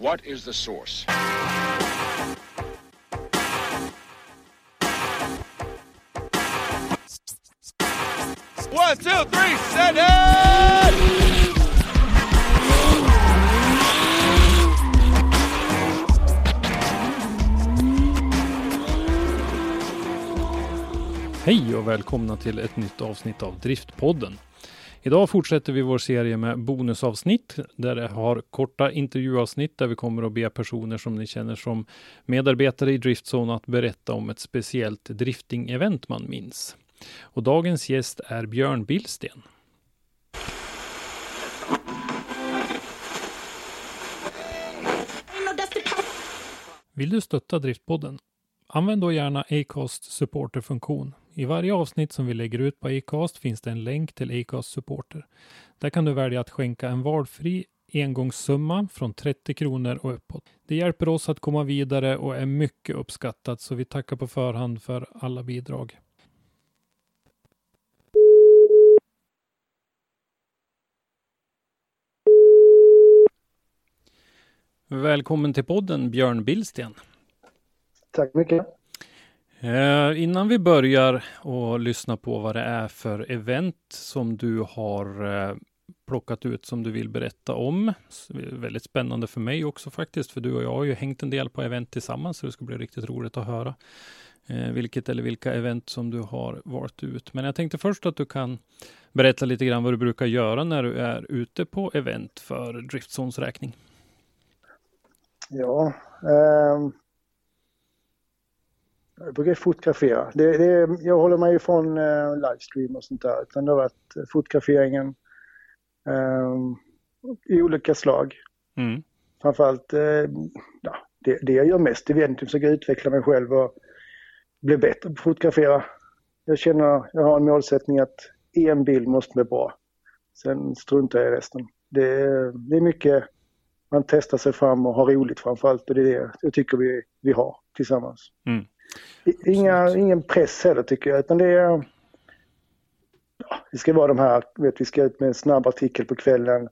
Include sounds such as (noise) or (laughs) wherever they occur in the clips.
What is the source? One, two, three, set it! Hej och välkomna till ett nytt avsnitt av Driftpodden. Idag fortsätter vi vår serie med bonusavsnitt där det har korta intervjuavsnitt där vi kommer att be personer som ni känner som medarbetare i Driftzone att berätta om ett speciellt drifting-event man minns. Och dagens gäst är Björn Billsten. Vill du stötta Driftpodden? Använd då gärna Acast supporterfunktion. I varje avsnitt som vi lägger ut på Acast finns det en länk till Acast supporter. Där kan du välja att skänka en valfri engångssumma från 30 kronor och uppåt. Det hjälper oss att komma vidare och är mycket uppskattat så vi tackar på förhand för alla bidrag. Välkommen till podden Björn Billsten. Tack mycket. Eh, innan vi börjar och lyssna på vad det är för event som du har eh, plockat ut som du vill berätta om. Väldigt spännande för mig också faktiskt, för du och jag har ju hängt en del på event tillsammans, så det ska bli riktigt roligt att höra eh, vilket eller vilka event som du har valt ut. Men jag tänkte först att du kan berätta lite grann vad du brukar göra när du är ute på event för Driftsons räkning. Ja, ehm, jag brukar fotografera. Det, det, jag håller mig ifrån eh, livestream och sånt där. Utan det har varit eh, fotograferingen ehm, i olika slag. Mm. Framförallt eh, ja, det, det jag gör mest är att försöka utveckla mig själv och bli bättre på att fotografera. Jag känner, jag har en målsättning att en bild måste bli bra. Sen struntar jag i resten. Det, det är mycket man testar sig fram och har roligt framförallt och det är det jag tycker vi, vi har tillsammans. Mm. Inga, ingen press heller tycker jag utan det är ja, det ska vara de här, vet, vi ska ut med en snabb artikel på kvällen.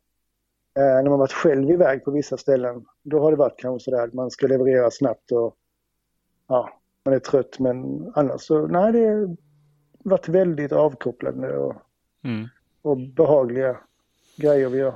Eh, när man varit själv iväg på vissa ställen då har det varit kanske sådär att man ska leverera snabbt och ja, man är trött men annars så nej det har varit väldigt avkopplande och, Mm. och behagliga grejer vi gör.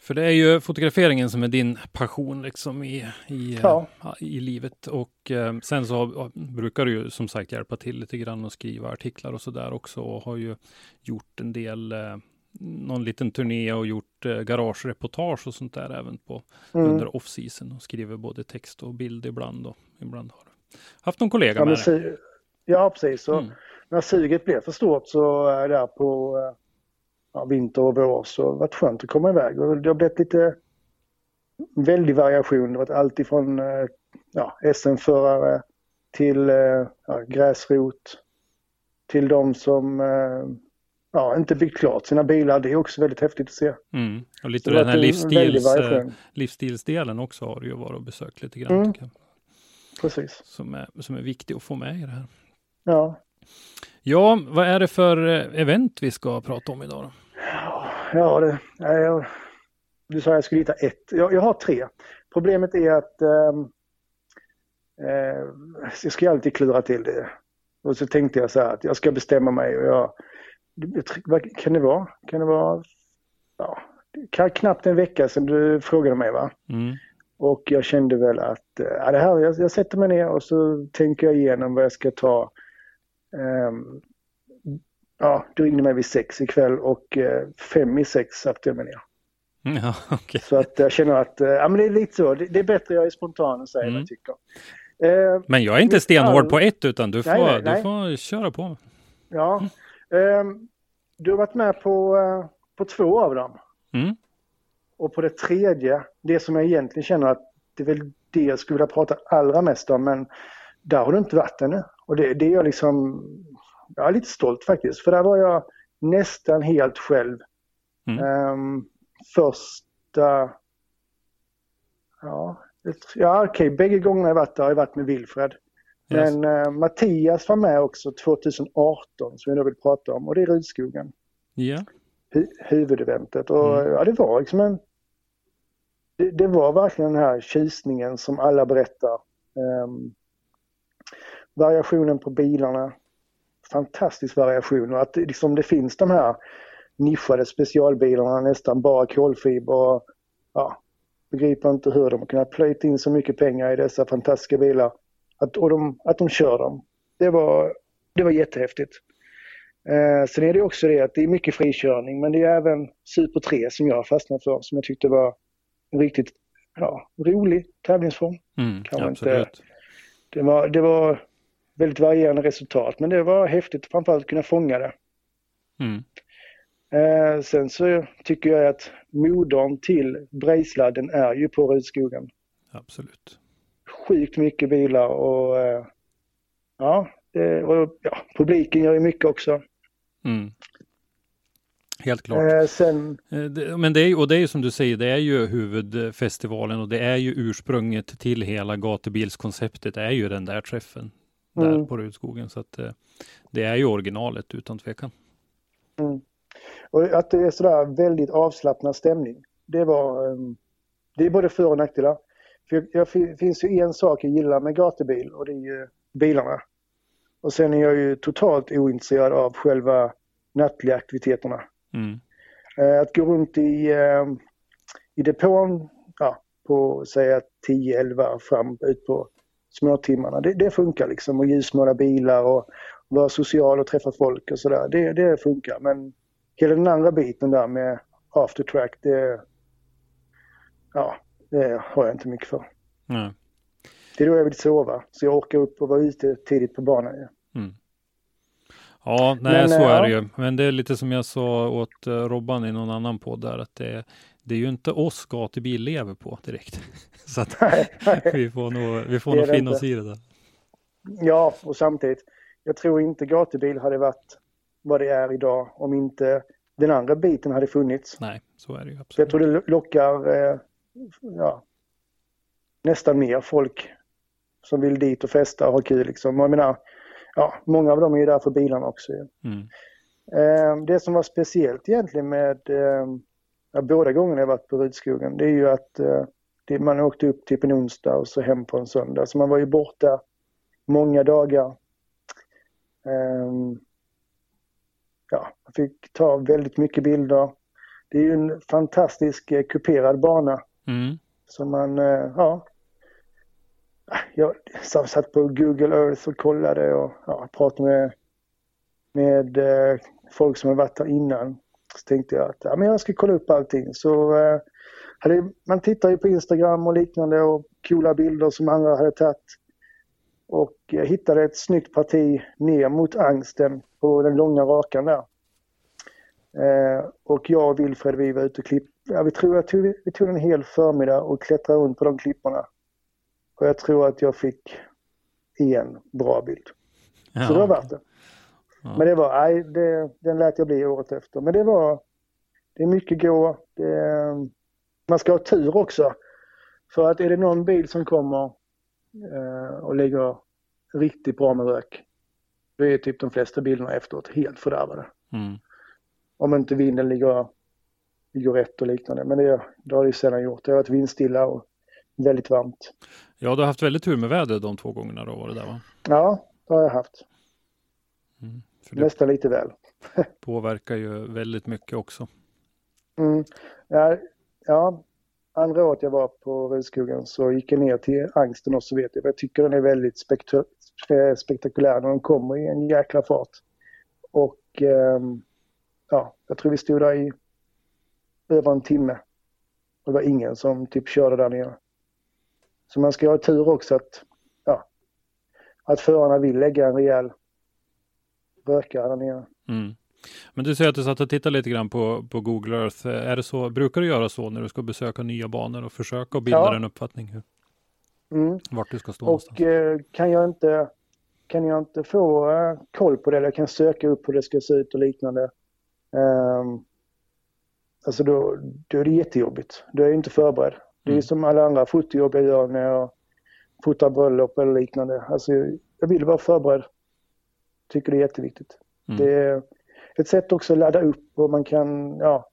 För det är ju fotograferingen som är din passion liksom i, i, Ja. eh, i livet. Och eh, sen så brukar du ju som sagt hjälpa till lite grann och skriva artiklar och så där också. Och har ju gjort en del, eh, någon liten turné och gjort eh, garagereportage och sånt där även på Mm. under off-season. Och skriver både text och bild ibland. Och ibland har du haft någon kollega Ja, med dig. ja precis. Så Mm. När suget blev för stort så är där på ja, vinter och vår så det varit skönt att komma iväg. Och det har blivit lite väldig variation. Det har varit allt ifrån eh, ja, SM-förare till eh, ja, gräsrot till de som eh, ja, inte byggt klart sina bilar. Det är också väldigt häftigt att se. Mm. Och lite den här livsstils, livsstilsdelen också har du ju varit och besökt lite grann. Mm. Precis. som, är, som är viktig att få med i det här. Ja. Ja, vad är det för eh, event vi ska prata om idag då? Ja, det, nej, jag, du sa jag skulle hitta ett. Jag, jag har tre. Problemet är att ehm, eh, jag ska alltid klura till det. Och så tänkte jag så här att jag ska bestämma mig och jag, vad kan det vara? Kan det vara, ja, kan, knappt en vecka sedan du frågade mig va? Mm. Och jag kände väl att eh, ja, det här, jag, jag sätter mig ner och så tänker jag igenom vad jag ska ta. Ehm, ja, du ringde mig vid sex ikväll och eh, fem i sex satte jag mig ner. Ja, (laughs) okay. Så att jag känner att, eh, ja men det är lite så, det, det är bättre jag är spontan och säger mm. vad jag tycker. Eh, men jag är inte stenhård på ett utan du får, nej, nej, nej. Du får köra på. Ja, eh, du har varit med på, eh, på två av dem. Mm. Och på det tredje, det som jag egentligen känner att det är väl det jag skulle vilja prata allra mest om, men där har du inte varit ännu. Och det, det är jag liksom, jag är lite stolt faktiskt, för där var jag nästan helt själv. Mm. Um, första, ja, ja okej, okay, bägge gångerna jag varit där har jag varit med Wilfred. Yes. Men uh, Mattias var med också 2018 som jag då vill prata om och det är Rydskogen. Ja. Hu huvudeventet och mm. ja det var liksom en det, det, var verkligen den här kisningen som alla berättar. Um, variationen på bilarna, fantastisk variation och att det, liksom, det finns de här nischade specialbilarna, nästan bara kolfiber. Och, ja, begriper inte hur de har kunnat plöjt in så mycket pengar i dessa fantastiska bilar. Att, och de, att de kör dem. Det var, det var jättehäftigt. Eh, sen är det också det att det är mycket frikörning men det är även Super 3 som jag har fastnat för som jag tyckte var en riktigt ja, rolig tävlingsform. Mm, absolut. Inte, det, var, det var väldigt varierande resultat men det var häftigt framförallt att kunna fånga det. Mm. Eh, sen så tycker jag att modern till Brejsladden är ju på Rudskogen. Absolut. Sjukt mycket bilar och eh, ja, det, och, ja, publiken gör ju mycket också. Mm. Helt klart. Eh, sen... Eh, men det är, och det är ju som du säger, det är ju huvudfestivalen och det är ju ursprunget till hela gatubilskonceptet är ju den där träffen där mm. på Rudskogen. Så att eh, det är ju originalet utan tvekan. Mm. Och att det är sådär väldigt avslappnad stämning. Det var, ehm, det är både för och nackdelar. För jag, jag, finns ju en sak jag gillar med gatubil och det är ju bilarna. Och sen är jag ju totalt ointresserad av själva nattliga aktiviteterna. Mm. Eh, att gå runt i, ehm, i depån ja, på säga 10-11 fram ut på småtimmarna. Det, det funkar liksom och ljusmåla bilar och vara social och träffa folk och sådär. Det, det funkar men hela den andra biten där med aftertrack, det, ja, det har jag inte mycket för. Nej. Det är då jag vill sova, så jag orkar upp och vara ute tidigt på banan. Ja. Mm. Ja, nej, Men, så är ja. det ju. Men det är lite som jag sa åt uh, Robban i någon annan podd där, att det, det är ju inte oss gatubil lever på direkt. (laughs) så att vi får nog, vi får nog finna oss i det där. Ja, och samtidigt, jag tror inte gatubil hade varit vad det är idag om inte den andra biten hade funnits. Nej, så är det ju absolut. Jag tror det lockar eh, ja, nästan mer folk som vill dit och festa och ha kul liksom. Jag menar, ja, många av dem är ju där för bilarna också. Mm. Eh, det som var speciellt egentligen med eh, ja, båda gångerna jag varit på Rydskogen, det är ju att eh, det, man åkte upp typ en onsdag och så hem på en söndag. Så man var ju borta många dagar. Um, ja, jag fick ta väldigt mycket bilder. Det är ju en fantastisk eh, kuperad bana. Mm. Som man, eh, ja. Jag satt på Google Earth och kollade och ja, pratade med, med eh, folk som har varit där innan. Så tänkte jag att ja, men jag ska kolla upp allting. Så eh, man tittar ju på Instagram och liknande och coola bilder som andra hade tagit. Och jag hittade ett snyggt parti ner mot angsten på den långa rakan där. Eh, och jag och Wilfred vi var ute och klipp... Ja, vi, tror, jag tog, vi tog en hel förmiddag och klättrade runt på de klipporna. Och jag tror att jag fick en bra bild. Ja. Så det var värt det. Ja. Men det var, nej, det, den lät jag bli året efter. Men det var, det är mycket gå. Det, man ska ha tur också. För att är det någon bil som kommer eh, och lägger riktigt bra med rök, då är typ de flesta bilarna efteråt helt fördärvade. Mm. Om inte vinden ligger, ligger rätt och liknande. Men det, det har det sällan gjort. Det har varit vindstilla och väldigt varmt. Ja, du har haft väldigt tur med vädret de två gångerna då var det där va? Ja, det har jag haft. Mm, Nästan lite väl. (laughs) påverkar ju väldigt mycket också. Mm. Ja, ja, andra året jag var på Rudskogen så gick jag ner till Angsten och så vet jag. Jag tycker den är väldigt spektakulär när de kommer i en jäkla fart. Och ehm, ja, jag tror vi stod där i över en timme. Det var ingen som typ körde där nere. Så man ska ha tur också att, ja, att förarna vill lägga en rejäl rökare där nere. Mm. Men du säger att du satt och tittade lite grann på, på Google Earth. Är det så, brukar du göra så när du ska besöka nya banor och försöka bilda Ja. en uppfattning hur, Mm. vart du ska stå Och eh, kan jag inte kan jag inte få eh, koll på det eller jag kan söka upp hur det ska se ut och liknande. Um, alltså då, då är det jättejobbigt. Då är jag inte förberedd. Det är Mm. som alla andra fotojobb jag gör när jag fotar bröllop eller liknande. Alltså jag vill vara förberedd. Tycker det är jätteviktigt. Mm. Det är ett sätt också att ladda upp och man kan, ja,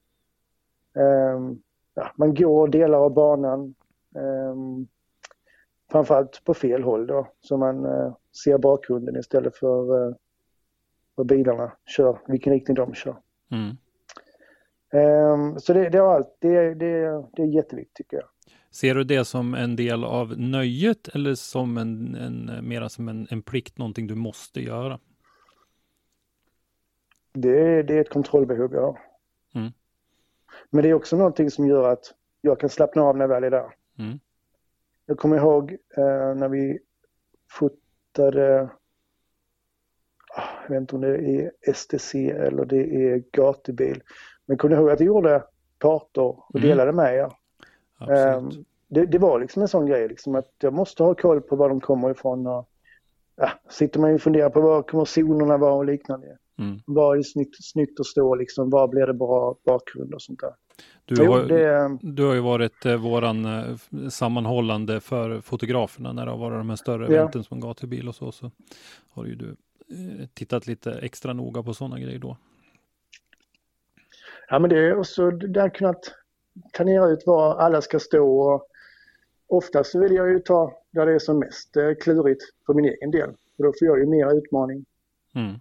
ehm, ja man går delar av banan. Um, framförallt på fel håll då, så man eh, ser bakgrunden istället för eh, vad bilarna kör, vilken riktning de kör. Mm. Ehm, så det, det, har allt, det, det, det är jätteviktigt tycker jag. Ser du det som en del av nöjet eller som en, en mera som en, en plikt, någonting du måste göra? Det, är- det är ett kontrollbehov jag har. Mm. Men det är också någonting som gör att jag kan slappna av när jag väl är där. Mm. Jag kommer ihåg eh, när vi fotade, ah, jag vet inte om det är STC eller det är gatubil. Men kommer ihåg att jag gjorde kartor och Mm. delade med er. Ehm, det, det var liksom en sån grej, liksom att jag måste ha koll på var de kommer ifrån. Och, ja, sitter man ju och funderar på var kommer zonerna vara och liknande. Mm. Var är det snyggt, snyggt att stå liksom, var blir det bra bakgrund och sånt där. Du, Jo, har, det, du har ju varit eh, våran eh, sammanhållande för fotograferna när det har varit de här större Ja. eventen som gatubil och så. Så har ju du eh, tittat lite extra noga på sådana grejer då. ja, men det är också där kunnat planera ut var alla ska stå. Och oftast så vill jag ju ta där det är som mest eh, klurigt för min egen del. För då får jag ju mer utmaning. Mm.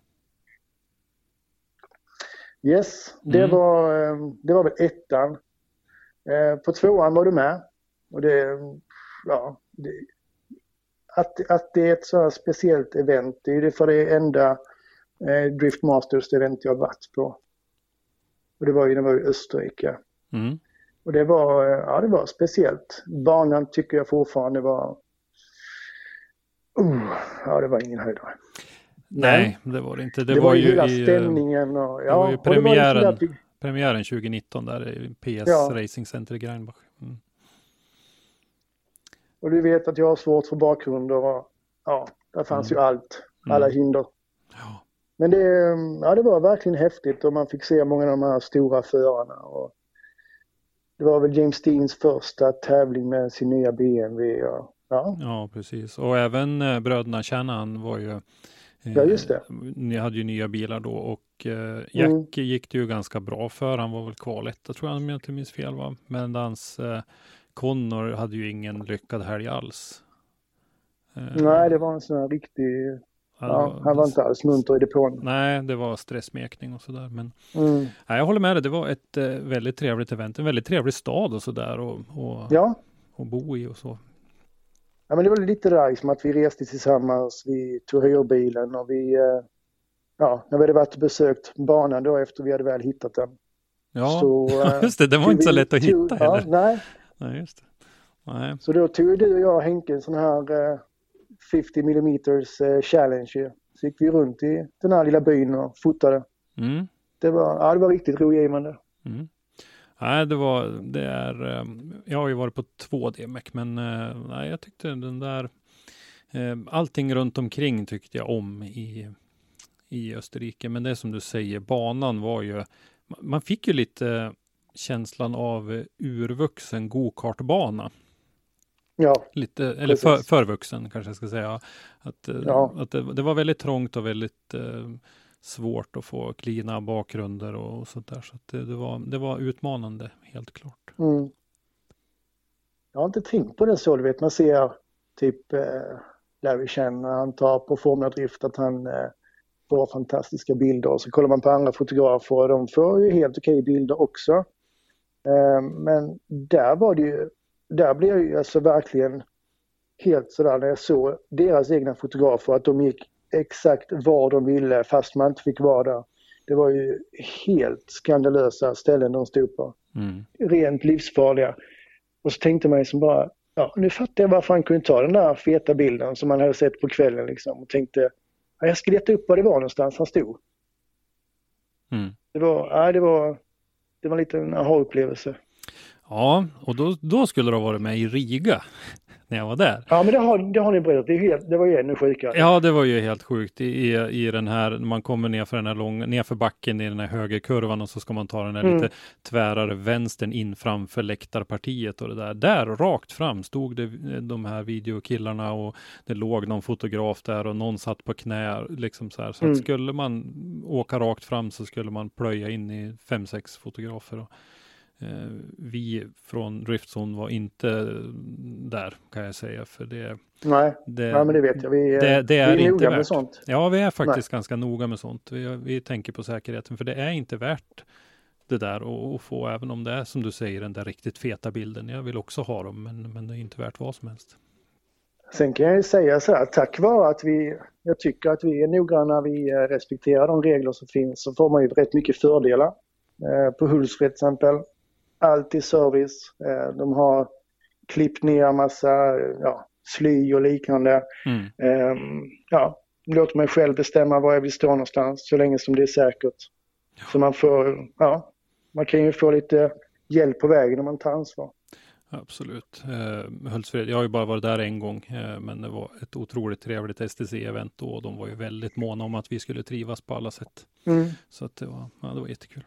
Yes, det, Mm. var, eh, det var väl ettan. Eh, På tvåan var du med. Och det, ja, det, att, att det är ett så här speciellt event, det är det för det enda eh, Drift Masters event jag varit på. Och det var ju, det var i Österrike. Mm. Och det var, ja det var speciellt. Banan tycker jag fortfarande var, uh, ja det var ingen höjdare. Nej, det var det inte. Det, Det, var, ju ju hela i stämningen och, ja, var ju det var liksom premiären. det att vi- premiären 2019 där i PS Ja. Racing Center i Greinbach. Mm. Och du vet att jag har svårt för bakgrunder och ja, där fanns ju allt, alla hinder. Ja. Men det, ja, det var verkligen häftigt och man fick se många av de här stora förarna. Och det var väl James Deans första tävling med sin nya BMW. Och, ja, ja, precis. Och även eh, bröderna Shanahan var ju Ja, just det. Ni hade ju nya bilar då och eh, Jack Mm. gick det ju ganska bra för. Han var väl kvaletta tror jag om jag inte minns fel. Va? Medans eh, Connor hade ju ingen lyckad helg alls. Eh, nej, det var en sån här riktig, ja, ja, han var inte alls munter i depån. Nej, det var stressmekning och sådär. Men Mm. nej, jag håller med dig. Det var ett eh, väldigt trevligt event. En väldigt trevlig stad och sådär och, och, Ja, och bo i och så. Ja, men det var lite där liksom att vi reste tillsammans, vi tog hyrbilen och vi, eh, ja, när vi hade varit och besökt banan då efter vi hade väl hittat den. Ja, Så, (laughs) eh, just det. Det var inte så lätt att tog- hitta ja, heller. Nej, Nej, just det. Nej. så då tog du och jag och Henke en sån här eh, 50 mm eh, challenge. ju. Så gick vi runt i den här lilla byn och fotade. Mm. Det var, ja, det var riktigt rogivande. Mm. Nej, det var, det är, eh, jag har ju varit på två DMEC, men eh, nej, jag tyckte den där, eh, allting runt omkring tyckte jag om i, i Österrike. Men det är som du säger, banan var ju, man fick ju lite känslan av eh, urvuxen gokartbana. Ja, Lite, eller för, förvuxen kanske jag ska säga. Att, eh, Ja. att det, det var väldigt trångt och väldigt svårt att få klina bakgrunder och sånt där. Så att det, det, var, det var utmanande, helt klart. Mm. Jag har inte tänkt på det så, du vet man ser typ eh, Larry Chen när han tar på Formula Drift att han eh, får fantastiska bilder och så kollar man på andra fotografer och de får ju helt okej bilder också. Eh, men där var det ju, där blev jag ju alltså verkligen helt sådär när jag såg deras egna fotografer att de gick exakt var de ville fast man inte fick vara där. Det var ju helt skandalösa ställen de stod på. Mm. Rent livsfarliga. Och så tänkte man ju som bara, ja nu fattar jag varför han kunde ta den där feta bilden som man hade sett på kvällen liksom och tänkte, ja, jag ska leta upp var det var någonstans han stod. Mm. Det var, ja, det var, det var lite en aha-upplevelse. Ja, och då, då skulle du ha varit med i Riga (laughs) när jag var där. Ja, men det har, det har ni berättat. Det, helt, det var ju ännu sjukare. Ja, det var ju helt sjukt i, i den här, när man kommer ner för den här långa, nerför backen i den här högerkurvan och så ska man ta den här Mm. lite tvärare vänstern in framför läktarpartiet och det där. Där rakt fram stod det eh, de här videokillarna och det låg någon fotograf där och någon satt på knä liksom så här. Så Mm. skulle man åka rakt fram så skulle man plöja in i fem, sex fotografer. Och, vi från Driftzone var inte där kan jag säga för det Nej, det, ja, men det vet jag. Vi, det, det är vi är inte värt. med sånt. Ja, vi är faktiskt ganska noga med sånt. Vi, vi tänker på säkerheten, för det är inte värt det där och få, även om det är som du säger, den där riktigt feta bilden. Jag vill också ha dem, men, men det är inte värt vad som helst. Sen kan jag ju säga så här, tack vare att vi, jag tycker att vi är noggranna, vi eh, respekterar de regler som finns, så får man ju rätt mycket fördelar. Eh, På Hultsfred till exempel, alltid service. Eh, De har klippt ner massa eh, ja, sly och liknande. Mm. Ehm, Ja, låter mig själv bestämma var jag vill stå någonstans så länge som det är säkert. Så man får, ja, man kan ju få lite hjälp på vägen om man tar ansvar. Absolut. Eh, Hultsfred, jag har ju bara varit där en gång, eh, men det var ett otroligt trevligt STC-event då. och De var ju väldigt måna om att vi skulle trivas på alla sätt. Mm. Så att det, var, ja, det var jättekul.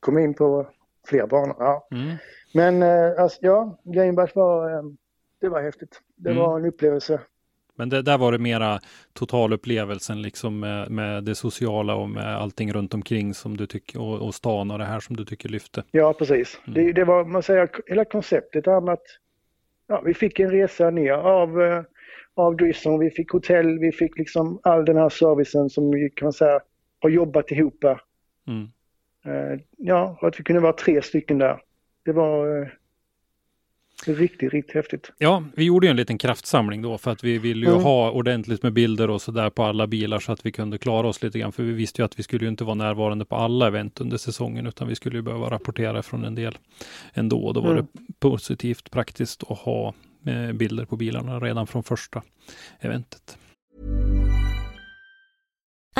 Kom in på fler banor. Ja. Mm. Men eh, alltså, ja, Greenbach var, eh, det var häftigt. Det Mm. var en upplevelse. Men det, där var det mera totalupplevelsen liksom med, med det sociala och med allting runt omkring som du tycker och, och stan och det här som du tycker lyfte. Ja, precis. Mm. Det, det var, man säger, hela konceptet är att ja, vi fick en resa ner av, eh, av Drisson, vi fick hotell, vi fick liksom all den här servicen som vi kan säga har jobbat ihop. Mm. Eh, ja, och att vi kunde vara tre stycken där. Det var eh, riktigt, riktigt häftigt. Ja, vi gjorde ju en liten kraftsamling då för att vi ville ju Mm. ha ordentligt med bilder och så där på alla bilar så att vi kunde klara oss lite grann. För vi visste ju att vi skulle ju inte vara närvarande på alla event under säsongen utan vi skulle ju behöva rapportera från en del ändå. Och då var Mm. det positivt praktiskt att ha eh, bilder på bilarna redan från första eventet.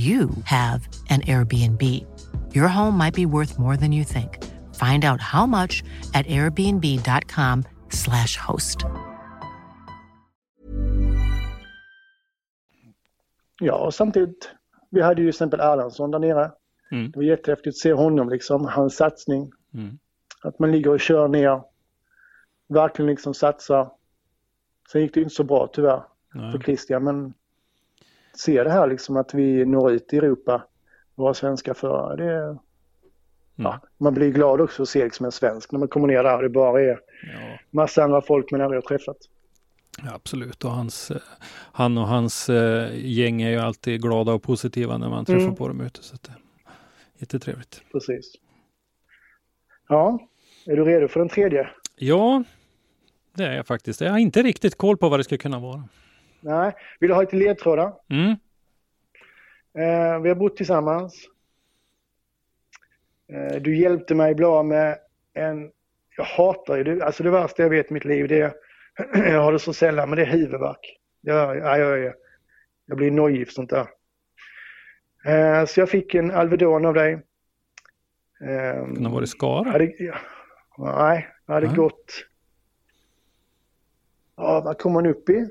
you have an Airbnb. Your home might be worth more than you think. Find out how much at airbnb.com/slash host. Ja, och samtidigt, vi hade ju till exempel Erlandsson där nere. Mm. Det var jättehäftigt att se honom liksom, hans satsning. Mm. Att man ligger och kör ner, verkligen liksom satsar. Sen gick det inte så bra tyvärr Nej. för Christian, men se det här liksom att vi når ut i Europa, våra svenska förare. Det, ja, man blir glad också att se liksom en svensk när man kommer ner där och det bara är Ja. massa andra folk man aldrig har träffat. Ja, absolut. Och hans, eh, han och hans eh, gäng är ju alltid glada och positiva när man träffar Mm. på dem ute. Så det är jättetrevligt. Precis. Ja, är du redo för den tredje? Ja, det är jag faktiskt. Jag har inte riktigt koll på vad det ska kunna vara. Nej, vill du ha lite ledtrådar? Mm. Eh, vi har bott tillsammans. Eh, du hjälpte mig bra med en... Jag hatar ju det. Alltså det värsta jag vet i mitt liv det är... (clears throat) Jag har det så sällan, men det är huvudvärk. Jag, ja, jag, är, jag blir nojig för sånt där. Eh, så jag fick en Alvedon av dig. Eh, Kan det ha varit Skara? Hade, ja, nej, jag hade Nej. gått... Ja, vad kom man upp i?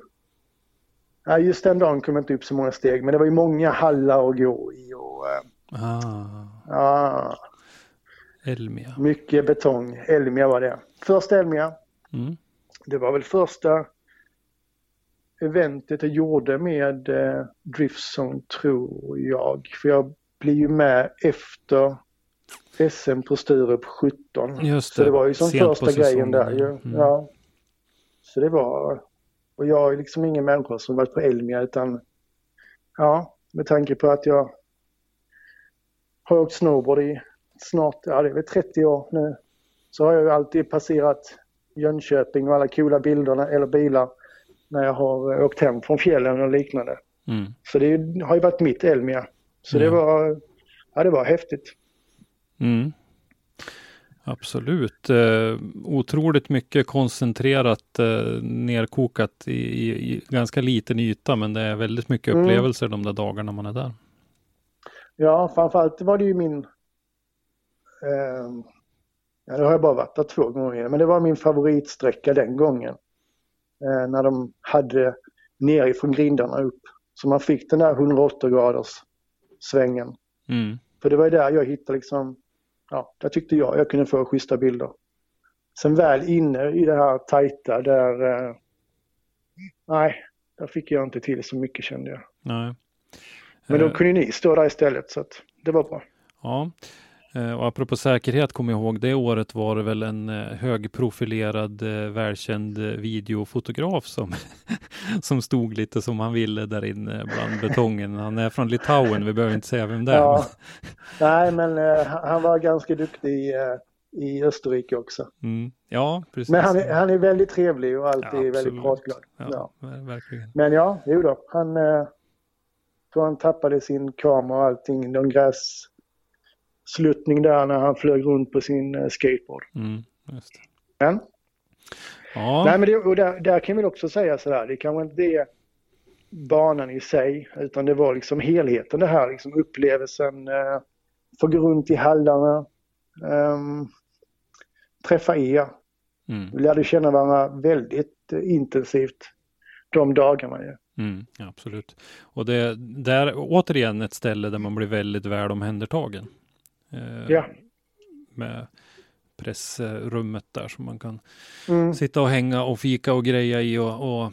Ja, just den dagen kom jag inte upp så många steg, men det var ju många hallar att gå i. Och, eh, ah. Ja. Elmia. Mycket betong. Elmia var det. Första Elmia. Mm. Det var väl första eventet jag gjorde med eh, Driftzone tror jag. För jag blir ju med efter SM på Sturup 17. Just det. Så det var ju som Sent första grejen där ju. Mm. Ja. Så det var, och jag är liksom ingen människa som varit på Elmia utan ja, med tanke på att jag har åkt snowboard i snart, ja det är väl 30 år nu. Så har jag ju alltid passerat Jönköping och alla coola bilderna eller bilar när jag har åkt hem från fjällen och liknande. Mm. Så det har ju varit mitt Elmia. Så mm. det var, ja det var häftigt. Mm. Absolut. Eh, otroligt mycket koncentrerat, eh, nerkokat i, i, i, ganska liten yta, men det är väldigt mycket mm. upplevelser mm. de där dagarna man är där. Ja, framförallt var det ju min... Eh, ja, det har jag bara varit där två gånger, men det var min favoritsträcka den gången. Eh, när de hade nerifrån grindarna upp. Så man fick den där 180 graders svängen. Mm. För det var ju där jag hittade liksom ja, där tyckte jag jag kunde få schyssta bilder. Sen väl inne i det här tajta där, eh, nej, där fick jag inte till så mycket kände jag. Nej. Men då eh. kunde ni stå där istället så att det var bra. Ja, Eh, och apropå säkerhet, kommer jag ihåg, det året var det väl en eh, högprofilerad, välkänd videofotograf som, (laughs) (laughs) som stod lite som han ville där inne bland betongen. Han är från Litauen, vi behöver inte säga vem det är. Ja. (laughs) Nej, men uh, han var ganska duktig uh, i Österrike också. Mm. Ja, precis. Men han är, han är väldigt trevlig och alltid ja, väldigt pratglad. Ja, ja. Verkligen. Men ja, jo då, han uh, tror han tappade sin kamera och allting, någon gräs sluttning där när han flög runt på sin eh, skateboard. Mm, Men, ja. nej, men det, och där, där kan vi också säga sådär, det kanske inte är banan i sig, utan det var liksom helheten det här, liksom upplevelsen, eh, få gå runt i hallarna, eh, träffa er. Mm. Vi lärde känna varandra väldigt eh, intensivt de dagarna. Ja. Mm, absolut. Och det är återigen ett ställe där man blir väldigt väl omhändertagen. Eh, ja. Med pressrummet där som man kan mm. sitta och hänga och fika och greja i och, och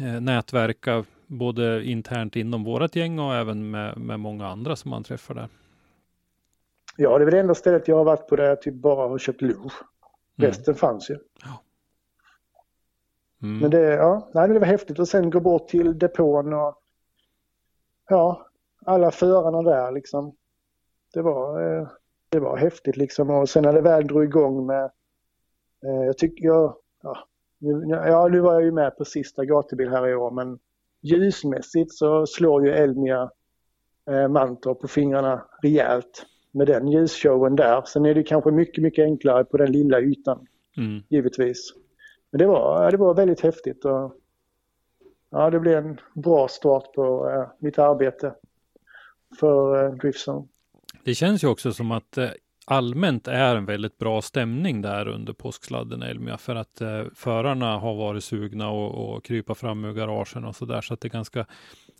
eh, nätverka både internt inom vårat gäng och även med, med många andra som man träffar där. Ja, det är väl det enda stället jag har varit på där jag typ bara har köpt lunch. Mm. Resten fanns ju. Ja. Mm. Men det, ja, nej, det var häftigt och sen gå bort till depån och ja, alla förarna där liksom det var, eh, det var häftigt liksom. Och sen när det väl drog igång med, eh, jag tycker jag, ja, nu, ja, nu var jag ju med på sista gatubil här i år men ljusmässigt så slår ju Elmia eh, Mantorp på fingrarna rejält med den ljusshowen där. Sen är det kanske mycket, mycket enklare på den lilla ytan, mm. givetvis. Men det var, det var väldigt häftigt och ja, det blev en bra start på äh, mitt arbete för äh, Driftzone. Det känns ju också som att eh, allmänt är en väldigt bra stämning där under påsksladden Elmia för att eh, förarna har varit sugna och, och krypa fram ur garagen och så där så att det är ganska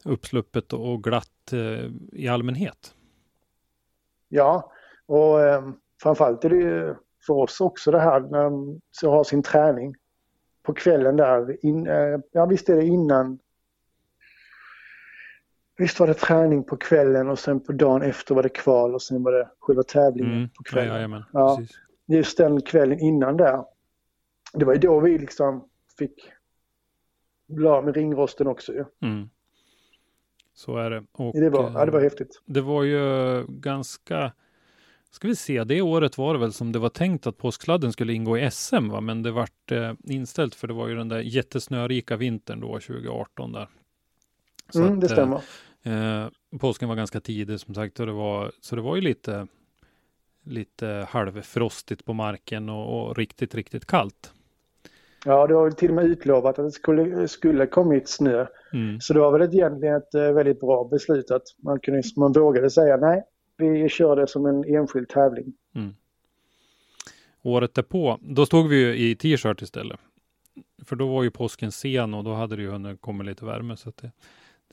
uppsluppet och glatt eh, i allmänhet. Ja, och eh, framförallt är det ju för oss också det här när de har sin träning på kvällen där. In, eh, ja visst är det innan Visst var det träning på kvällen och sen på dagen efter var det kval och sen var det själva tävlingen mm. på kvällen. Ja, ja, just den kvällen innan där. Det var ju då vi liksom fick bli med ringrosten också ju. Mm. Så är det. Och, det, var, ja, det var häftigt. Det var ju ganska, ska vi se, det året var det väl som det var tänkt att påsksladden skulle ingå i SM, va? men det vart eh, inställt för det var ju den där jättesnörika vintern då 2018 där. Så mm, att, det eh, stämmer. Eh, påsken var ganska tidig som sagt och det var, så det var ju lite, lite halvfrostigt på marken och, och riktigt, riktigt kallt. Ja, det var till och med utlovat att det skulle, skulle kommit snö. Mm. Så det var väl egentligen ett eh, väldigt bra beslut att man, kunde, man vågade säga nej, vi kör det som en enskild tävling. Året därpå, då stod vi ju i t-shirt istället. För då var ju påsken sen och då hade det ju hunnit komma lite värme. Så att det,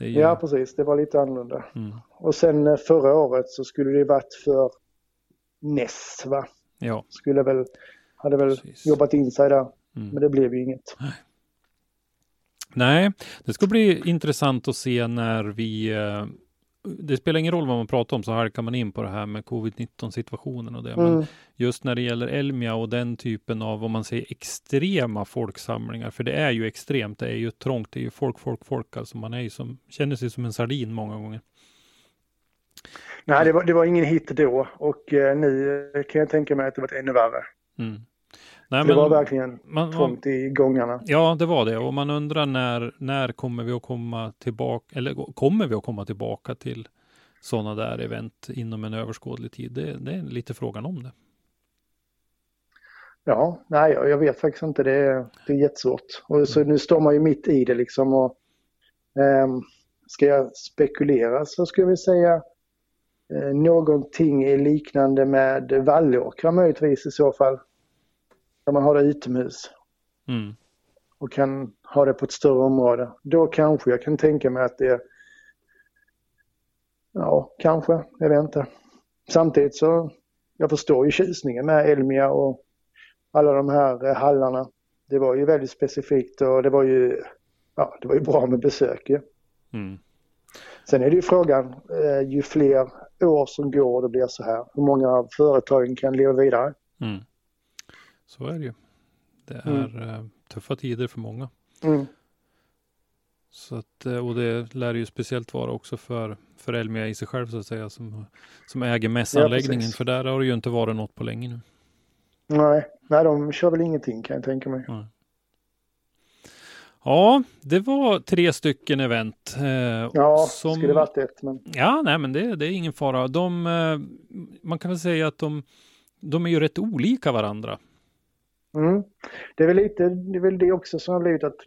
ju, Ja, precis. Det var lite annorlunda. Mm. Och sen eh, förra året så skulle det varit för Ness, va? ja, Skulle väl, hade väl Precis. jobbat in sig där. Mm. Men det blev ju inget. Nej, det ska bli intressant att se när vi... Det spelar ingen roll vad man pratar om så halkar man in på det här med covid-19 situationen och det. Men Mm. just när det gäller Elmia och den typen av, om man säger extrema folksamlingar, för det är ju extremt, det är ju trångt, det är ju folk, folk, folk, alltså man är ju som, känner sig som en sardin många gånger. Nej, det var, det var ingen hit då och eh, nu kan jag tänka mig att det varit ännu värre. Mm. Nej, det var verkligen man, trångt i gångarna. Ja, det var det. Och man undrar när, när kommer vi att komma tillbaka, eller kommer vi att komma tillbaka till sådana där event inom en överskådlig tid? Det, det är lite frågan om det. Ja, nej, jag jag vet faktiskt inte. Det är, det är jättesvårt. Och så nu står man ju mitt i det liksom. Och, ehm, ska jag spekulera så skulle vi säga eh, någonting liknande med Vallåkra möjligtvis i så fall. Där man har det utomhus Mm. och kan ha det på ett större område. Då kanske jag kan tänka mig att det Ja, kanske. Jag vet inte. Samtidigt så jag förstår ju tjusningen med Elmia och alla de här eh, hallarna. Det var ju väldigt specifikt och det var ju, ja, det var ju bra med besök ju. Mm. Sen är det ju frågan, eh, ju fler år som går och det blir så här, hur många av företagen kan leva vidare? Mm. Så är det ju. Det är Mm. tuffa tider för många. Mm. Så att, eh, och det lär ju speciellt vara också för, för Elmia i sig själv så att säga, som, som äger mässanläggningen. precis. för där har det ju inte varit något på länge nu. Nej, nej, de kör väl ingenting kan jag tänka mig. Ja, det var tre stycken event. Eh, Ja, som, skulle varit ett, men Ja, nej, men det, det är ingen fara. De, eh, man kan väl säga att de, de är ju rätt olika varandra. Mm. det är väl lite, det är väl det också som har blivit att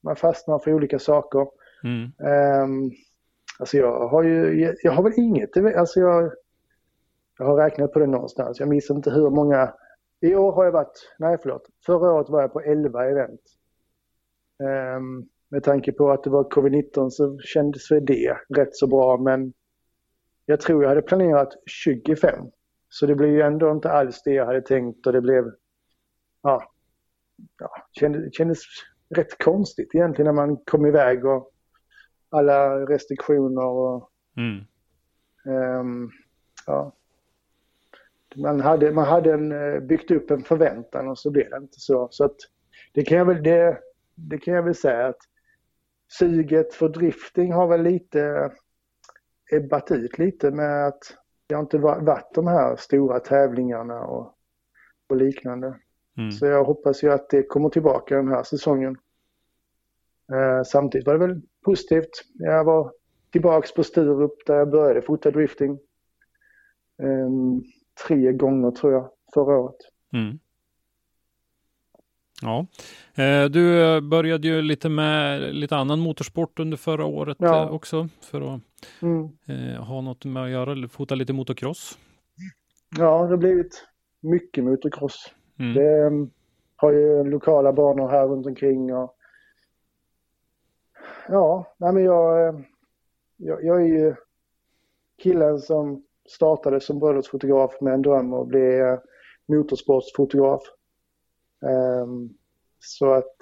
man fastnar för olika saker. Mm. Um, alltså jag har ju, jag, jag har väl inget, alltså jag, jag har räknat på det någonstans. Jag minns inte hur många, i år har jag varit, nej förlåt, förra året var jag på 11 event. Ehm, med tanke på att det var covid-19 så kändes väl det rätt så bra men jag tror jag hade planerat 25. Så det blev ju ändå inte alls det jag hade tänkt och det blev, ja, ja kändes, kändes rätt konstigt egentligen när man kom iväg och alla restriktioner och Mm. ehm, ja. Man hade, man hade en, eh, byggt upp en förväntan och så blev det inte så. Så att det kan jag väl, det, det kan jag väl säga att suget för drifting har väl lite ebbat ut lite med att det har inte va- varit de här stora tävlingarna och, och liknande. Mm. Så jag hoppas ju att det kommer tillbaka den här säsongen. Eh, samtidigt var det väl positivt. Jag var tillbaks på Sturup där jag började fota drifting. Ehm, tre gånger tror jag förra året. Mm. Ja, eh, du eh, började ju lite med lite annan motorsport under förra året Ja. eh, också för att Mm. eh, ha något med att göra, fota lite motocross. Ja, det har blivit mycket motocross. Mm. Det ehm, har ju lokala banor här runt omkring och ja, nej men jag, eh, jag, jag är ju killen som startade som bröllopsfotograf med en dröm att bli eh, motorsportsfotograf. Ehm, så att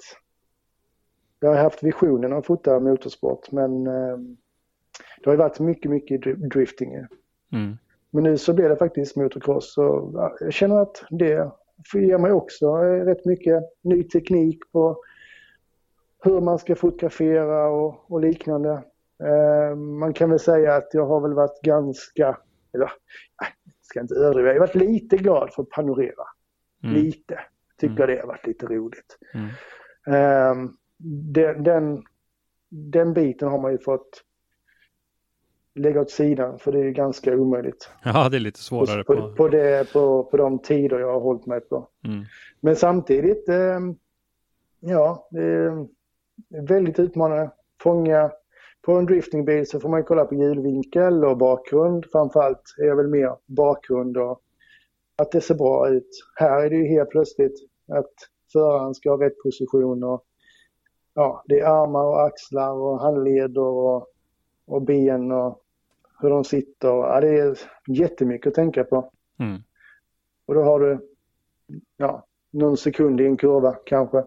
jag har haft visionen att fota motorsport men ehm, det har ju varit mycket, mycket dri- drifting. Mm. Men nu så blir det faktiskt motocross så ja, jag känner att det ger mig också rätt mycket ny teknik på hur man ska fotografera och, och liknande. Eh, man kan väl säga att jag har väl varit ganska, eller jag ska inte överdriva, jag har varit lite glad för att panorera. Mm. Lite. Tycker jag det har varit lite roligt. Mm. Eh, den, den, den biten har man ju fått lägga åt sidan för det är ganska omöjligt. Ja, det är lite svårare på, på. på, det, på, på de tider jag har hållit mig på. Mm. Men samtidigt, eh, Ja, det är väldigt utmanande. Fånga på en driftingbil så får man kolla på hjulvinkel och bakgrund. Framförallt är jag väl mer bakgrund och att det ser bra ut. Här är det ju helt plötsligt att föraren ska ha rätt position och ja, det är armar och axlar och handleder och, och ben och hur de sitter. Ja, det är jättemycket att tänka på. Mm. Och då har du ja, någon sekund i en kurva kanske.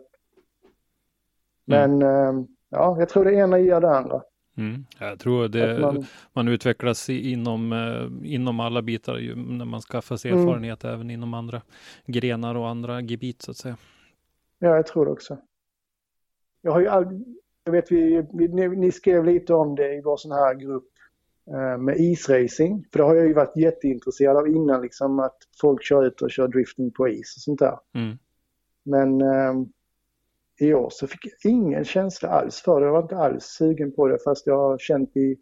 Men mm. ja, jag tror det ena ger det andra. Mm. Jag tror det, man, man, utvecklas inom, eh, inom alla bitar ju, när man skaffar sig mm. erfarenhet mm. även inom andra grenar och andra gebit så att säga. Ja, jag tror det också. Jag har ju all, jag vet vi, vi ni, ni, skrev lite om det i vår sån här grupp med isracing. För det har jag ju varit jätteintresserad av innan liksom att folk kör ut och kör drifting på is och sånt där. Mm. Men eh, i år så fick jag ingen känsla alls för det. Jag var inte alls sugen på det fast jag har känt i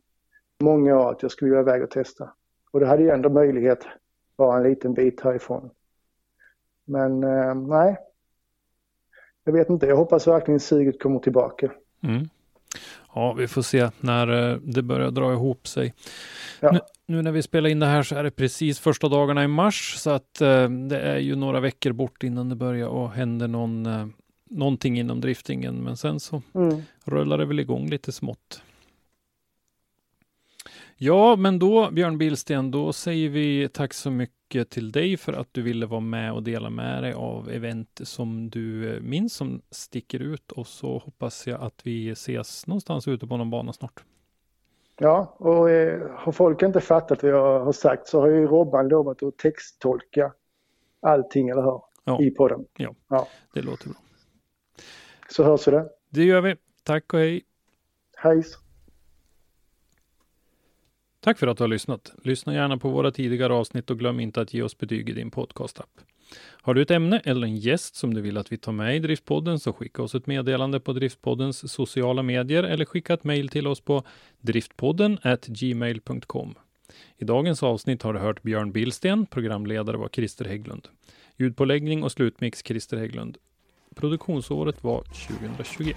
många år att jag skulle vilja iväg och testa. Och det hade ju ändå möjlighet bara en liten bit härifrån. Men eh, nej, jag vet inte. Jag hoppas verkligen suget kommer tillbaka. Mm. Ja, vi får se när eh, det börjar dra ihop sig. Ja. Nu, nu, när vi spelar in det här så är det precis första dagarna i mars så att eh, det är ju några veckor bort innan det börjar och händer någon eh, någonting inom driftingen, men sen så mm. rullar det väl igång lite smått. Ja, men då Björn Billsten, då säger vi tack så mycket till dig för att du ville vara med och dela med dig av event som du eh, minns som sticker ut och så hoppas jag att vi ses någonstans ute på någon bana snart. Ja, och eh, har folk inte fattat vad jag har sagt så har ju Robban lovat att texttolka allting, eller hur? Ja. I podden. Ja, ja, det låter bra. Så hörs vi det. Det gör vi. Tack och hej. Hej. Tack för att du har lyssnat. Lyssna gärna på våra tidigare avsnitt och glöm inte att ge oss betyg i din podcastapp. Har du ett ämne eller en gäst som du vill att vi tar med i Driftpodden så skicka oss ett meddelande på Driftpoddens sociala medier eller skicka ett mejl till oss på driftpodden gmail.com. I dagens avsnitt har du hört Björn Billsten, programledare var Christer Hägglund. Ljudpåläggning och slutmix Christer Hägglund. Produktionsåret var 2021.